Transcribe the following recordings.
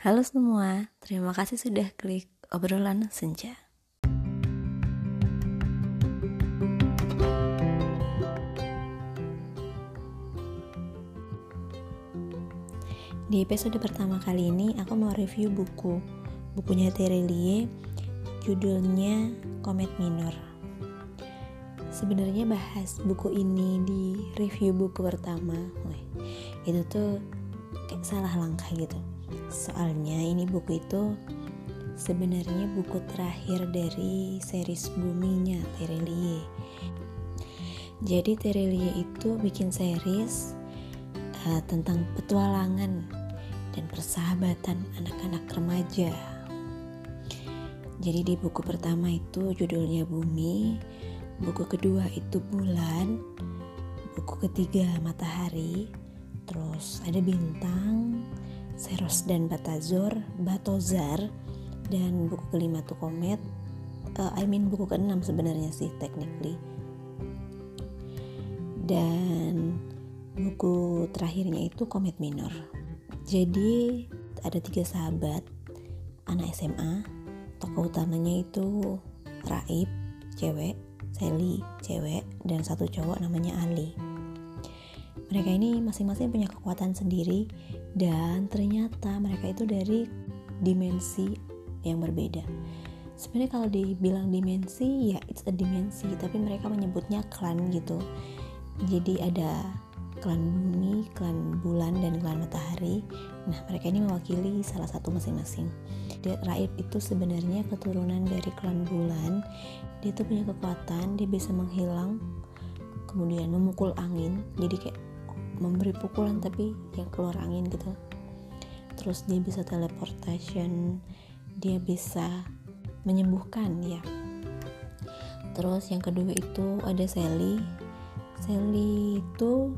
Halo semua, terima kasih sudah klik obrolan senja. Di episode pertama kali ini aku mau review buku bukunya Terelie judulnya Komet Minor. Sebenarnya bahas buku ini di review buku pertama, itu tuh kayak salah langkah gitu soalnya ini buku itu sebenarnya buku terakhir dari series buminya Terelie jadi Terelie itu bikin series uh, tentang petualangan dan persahabatan anak-anak remaja. Jadi di buku pertama itu judulnya Bumi buku kedua itu Bulan buku ketiga Matahari terus ada bintang Seros dan Batazor, Batozar, dan buku kelima tuh Komet. Uh, I mean buku keenam sebenarnya sih technically. Dan buku terakhirnya itu Komet Minor. Jadi ada tiga sahabat anak SMA. Tokoh utamanya itu Raib, cewek, Sally, cewek, dan satu cowok namanya Ali. Mereka ini masing-masing punya kekuatan sendiri dan ternyata mereka itu dari dimensi yang berbeda sebenarnya kalau dibilang dimensi ya it's a dimensi tapi mereka menyebutnya klan gitu jadi ada klan bumi, klan bulan, dan klan matahari. Nah, mereka ini mewakili salah satu masing-masing. Raib itu sebenarnya keturunan dari klan bulan. Dia tuh punya kekuatan, dia bisa menghilang, kemudian memukul angin. Jadi kayak memberi pukulan tapi yang keluar angin gitu. Terus dia bisa teleportation dia bisa menyembuhkan ya. Terus yang kedua itu ada Sally. Sally itu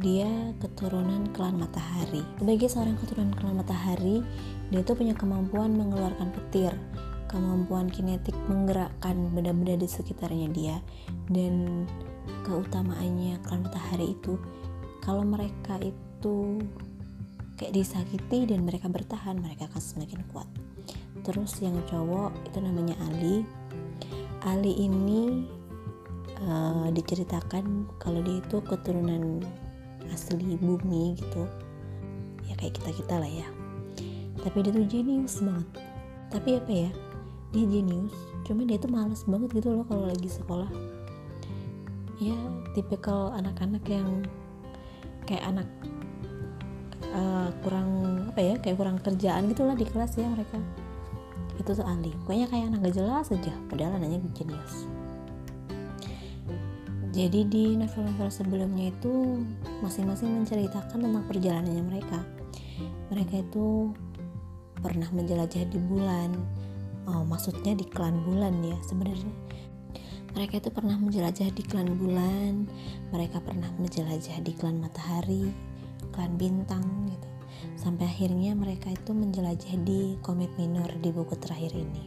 dia keturunan klan matahari. Sebagai seorang keturunan klan matahari dia tuh punya kemampuan mengeluarkan petir. Kemampuan kinetik menggerakkan benda-benda di sekitarnya dia. Dan keutamaannya klan matahari itu kalau mereka itu kayak disakiti dan mereka bertahan mereka akan semakin kuat. Terus yang cowok itu namanya Ali. Ali ini uh, diceritakan kalau dia itu keturunan asli bumi gitu. Ya kayak kita kita lah ya. Tapi dia tuh jenius banget. Tapi apa ya? Dia jenius cuma dia tuh males banget gitu loh kalau lagi sekolah. Ya tipikal anak-anak yang kayak anak uh, kurang apa ya kayak kurang kerjaan gitulah di kelas ya mereka. Itu tuh Ali pokoknya kayak anak gak jelas aja. Padahal anaknya jenius jadi di novel-novel sebelumnya itu masing-masing menceritakan tentang perjalanannya mereka. Mereka itu pernah menjelajah di bulan oh, maksudnya di klan bulan ya sebenarnya mereka itu pernah menjelajah di klan bulan, mereka pernah menjelajah di klan matahari, klan bintang gitu. Sampai akhirnya mereka itu menjelajah di komet minor di buku terakhir ini.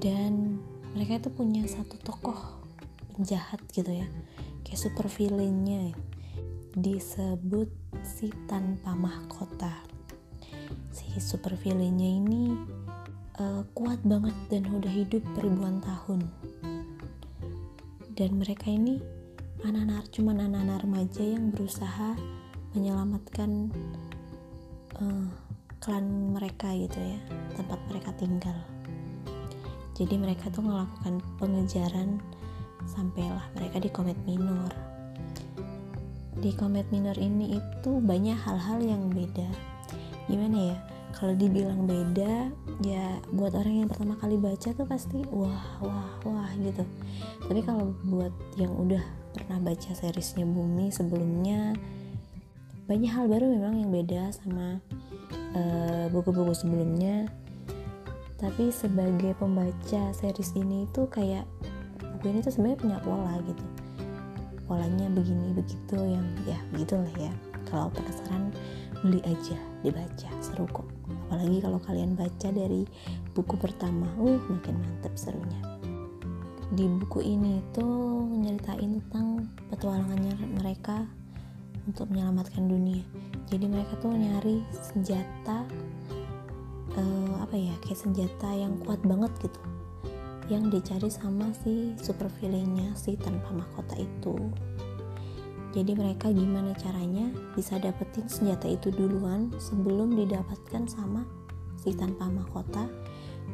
Dan mereka itu punya satu tokoh penjahat gitu ya, kayak super villainnya disebut si tanpa mahkota. Si super villainnya ini uh, kuat banget dan udah hidup ribuan tahun dan mereka ini anak-anak cuman anak-anak remaja yang berusaha menyelamatkan uh, klan mereka gitu ya tempat mereka tinggal. Jadi mereka tuh melakukan pengejaran sampailah mereka di komet minor. Di komet minor ini itu banyak hal-hal yang beda. Gimana ya kalau dibilang beda ya buat orang yang pertama kali baca tuh pasti wah wah wah gitu. Tapi kalau buat yang udah pernah baca seriesnya Bumi sebelumnya banyak hal baru memang yang beda sama eh, buku-buku uh, sebelumnya. Tapi sebagai pembaca series ini tuh kayak buku ini tuh sebenarnya punya pola gitu. Polanya begini begitu yang ya begitulah ya. Kalau penasaran beli aja dibaca seru kok. Apalagi kalau kalian baca dari buku pertama. Uh makin mantep serunya. Di buku ini tuh nyeritain tentang petualangannya mereka untuk menyelamatkan dunia. Jadi mereka tuh nyari senjata uh, apa ya kayak senjata yang kuat banget gitu. Yang dicari sama si super villainnya si tanpa mahkota itu jadi mereka gimana caranya bisa dapetin senjata itu duluan sebelum didapatkan sama si tanpa mahkota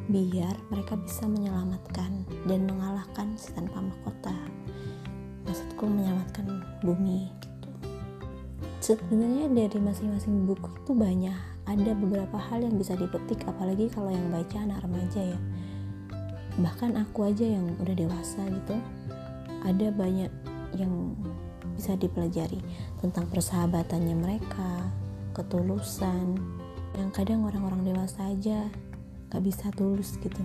biar mereka bisa menyelamatkan dan mengalahkan si tanpa mahkota. Maksudku menyelamatkan bumi gitu. Sebenarnya dari masing-masing buku itu banyak ada beberapa hal yang bisa dipetik apalagi kalau yang baca anak remaja ya. Bahkan aku aja yang udah dewasa gitu. Ada banyak yang bisa dipelajari tentang persahabatannya mereka ketulusan. Yang kadang orang-orang dewasa aja gak bisa tulus gitu.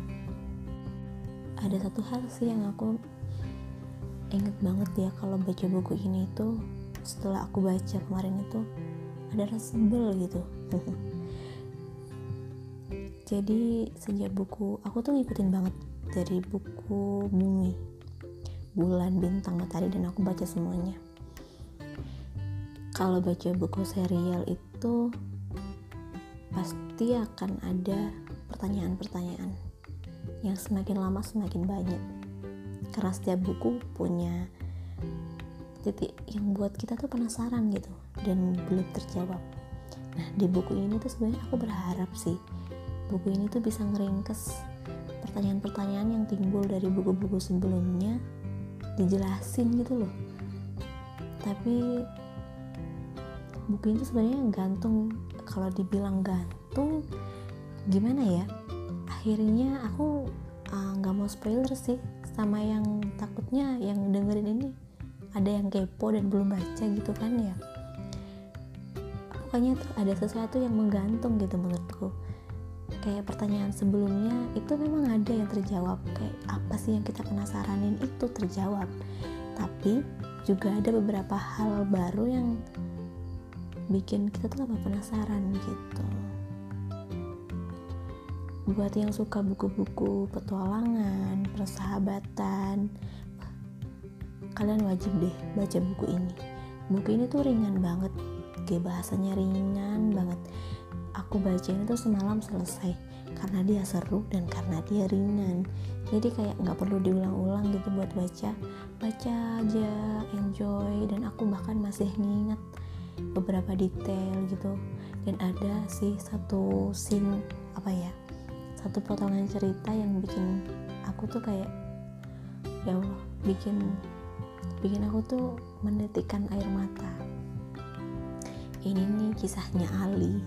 Ada satu hal sih yang aku inget banget ya kalau baca buku ini itu setelah aku baca kemarin itu ada rasa sebel gitu. Jadi sejak buku aku tuh ngikutin banget dari buku bumi bulan bintang matahari dan aku baca semuanya kalau baca buku serial itu pasti akan ada pertanyaan-pertanyaan yang semakin lama semakin banyak. Karena setiap buku punya titik yang buat kita tuh penasaran gitu dan belum terjawab. Nah di buku ini tuh sebenarnya aku berharap sih buku ini tuh bisa ngeringkes pertanyaan-pertanyaan yang timbul dari buku-buku sebelumnya dijelasin gitu loh. Tapi buku ini sebenarnya gantung. Kalau dibilang gantung gimana ya? Akhirnya aku ah, nggak uh, mau spoiler sih sama yang takutnya yang dengerin ini. Ada yang kepo dan belum baca gitu kan ya. Pokoknya tuh ada sesuatu yang menggantung gitu menurutku. Kayak pertanyaan sebelumnya itu memang ada yang terjawab. Kayak apa sih yang kita penasaranin itu terjawab. Tapi juga ada beberapa hal baru yang bikin kita tuh tambah penasaran gitu buat yang suka buku-buku petualangan, persahabatan, kalian wajib deh baca buku ini. Buku ini tuh ringan banget, kayak bahasanya ringan banget. Aku baca ini tuh semalam selesai karena dia seru dan karena dia ringan. Jadi kayak nggak perlu diulang-ulang gitu buat baca, baca aja, enjoy. Dan aku bahkan masih nginget beberapa detail gitu. Dan ada sih satu scene apa ya satu potongan cerita yang bikin aku tuh kayak ya Allah bikin bikin aku tuh mendetikkan air mata. Ini nih kisahnya Ali.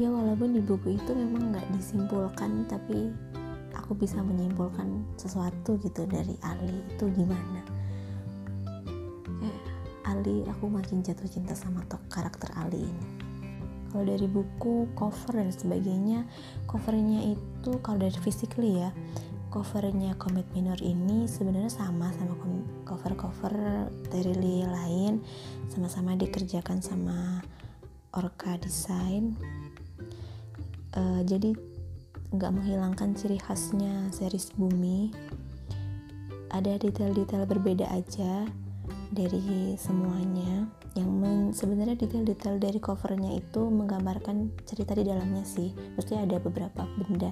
Ya walaupun di buku itu memang nggak disimpulkan tapi aku bisa menyimpulkan sesuatu gitu dari Ali itu gimana Ali aku makin jatuh cinta sama tok karakter Ali ini. Kalau dari buku cover dan sebagainya covernya itu kalau dari physically ya covernya Comet Minor ini sebenarnya sama sama cover-cover dari lain sama-sama dikerjakan sama Orca Design. Uh, jadi nggak menghilangkan ciri khasnya series Bumi. Ada detail-detail berbeda aja dari semuanya. Yang sebenarnya detail-detail dari covernya itu menggambarkan cerita di dalamnya sih. Pasti ada beberapa benda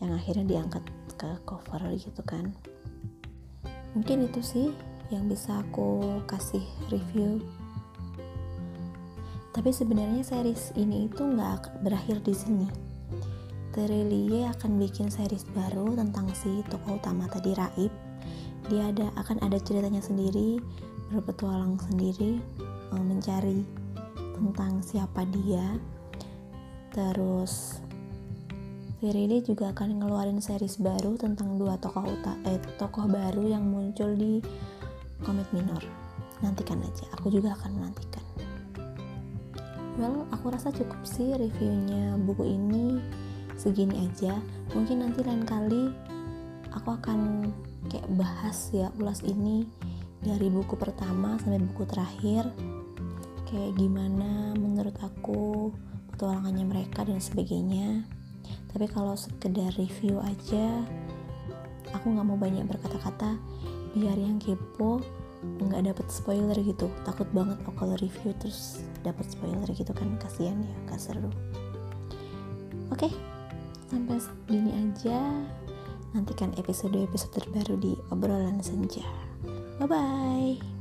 yang akhirnya diangkat ke cover gitu kan. Mungkin itu sih yang bisa aku kasih review. Tapi sebenarnya series ini itu nggak berakhir di sini. Terelie akan bikin series baru tentang si tokoh utama tadi Raib. Dia ada akan ada ceritanya sendiri berpetualang sendiri mencari tentang siapa dia. Terus Firili juga akan ngeluarin series baru tentang dua tokoh uta eh, tokoh baru yang muncul di Comet Minor. Nantikan aja aku juga akan menantikan. Well aku rasa cukup sih reviewnya buku ini. Segini aja. Mungkin nanti lain kali aku akan kayak bahas ya ulas ini dari buku pertama sampai buku terakhir kayak gimana menurut aku petualangannya mereka dan sebagainya. Tapi kalau sekedar review aja aku nggak mau banyak berkata-kata. Biar yang kepo nggak dapet spoiler gitu. Takut banget aku kalau review terus dapet spoiler gitu kan. Kasihan ya gak seru. Oke sampai segini aja. Nantikan episode-episode terbaru di obrolan senja bye bye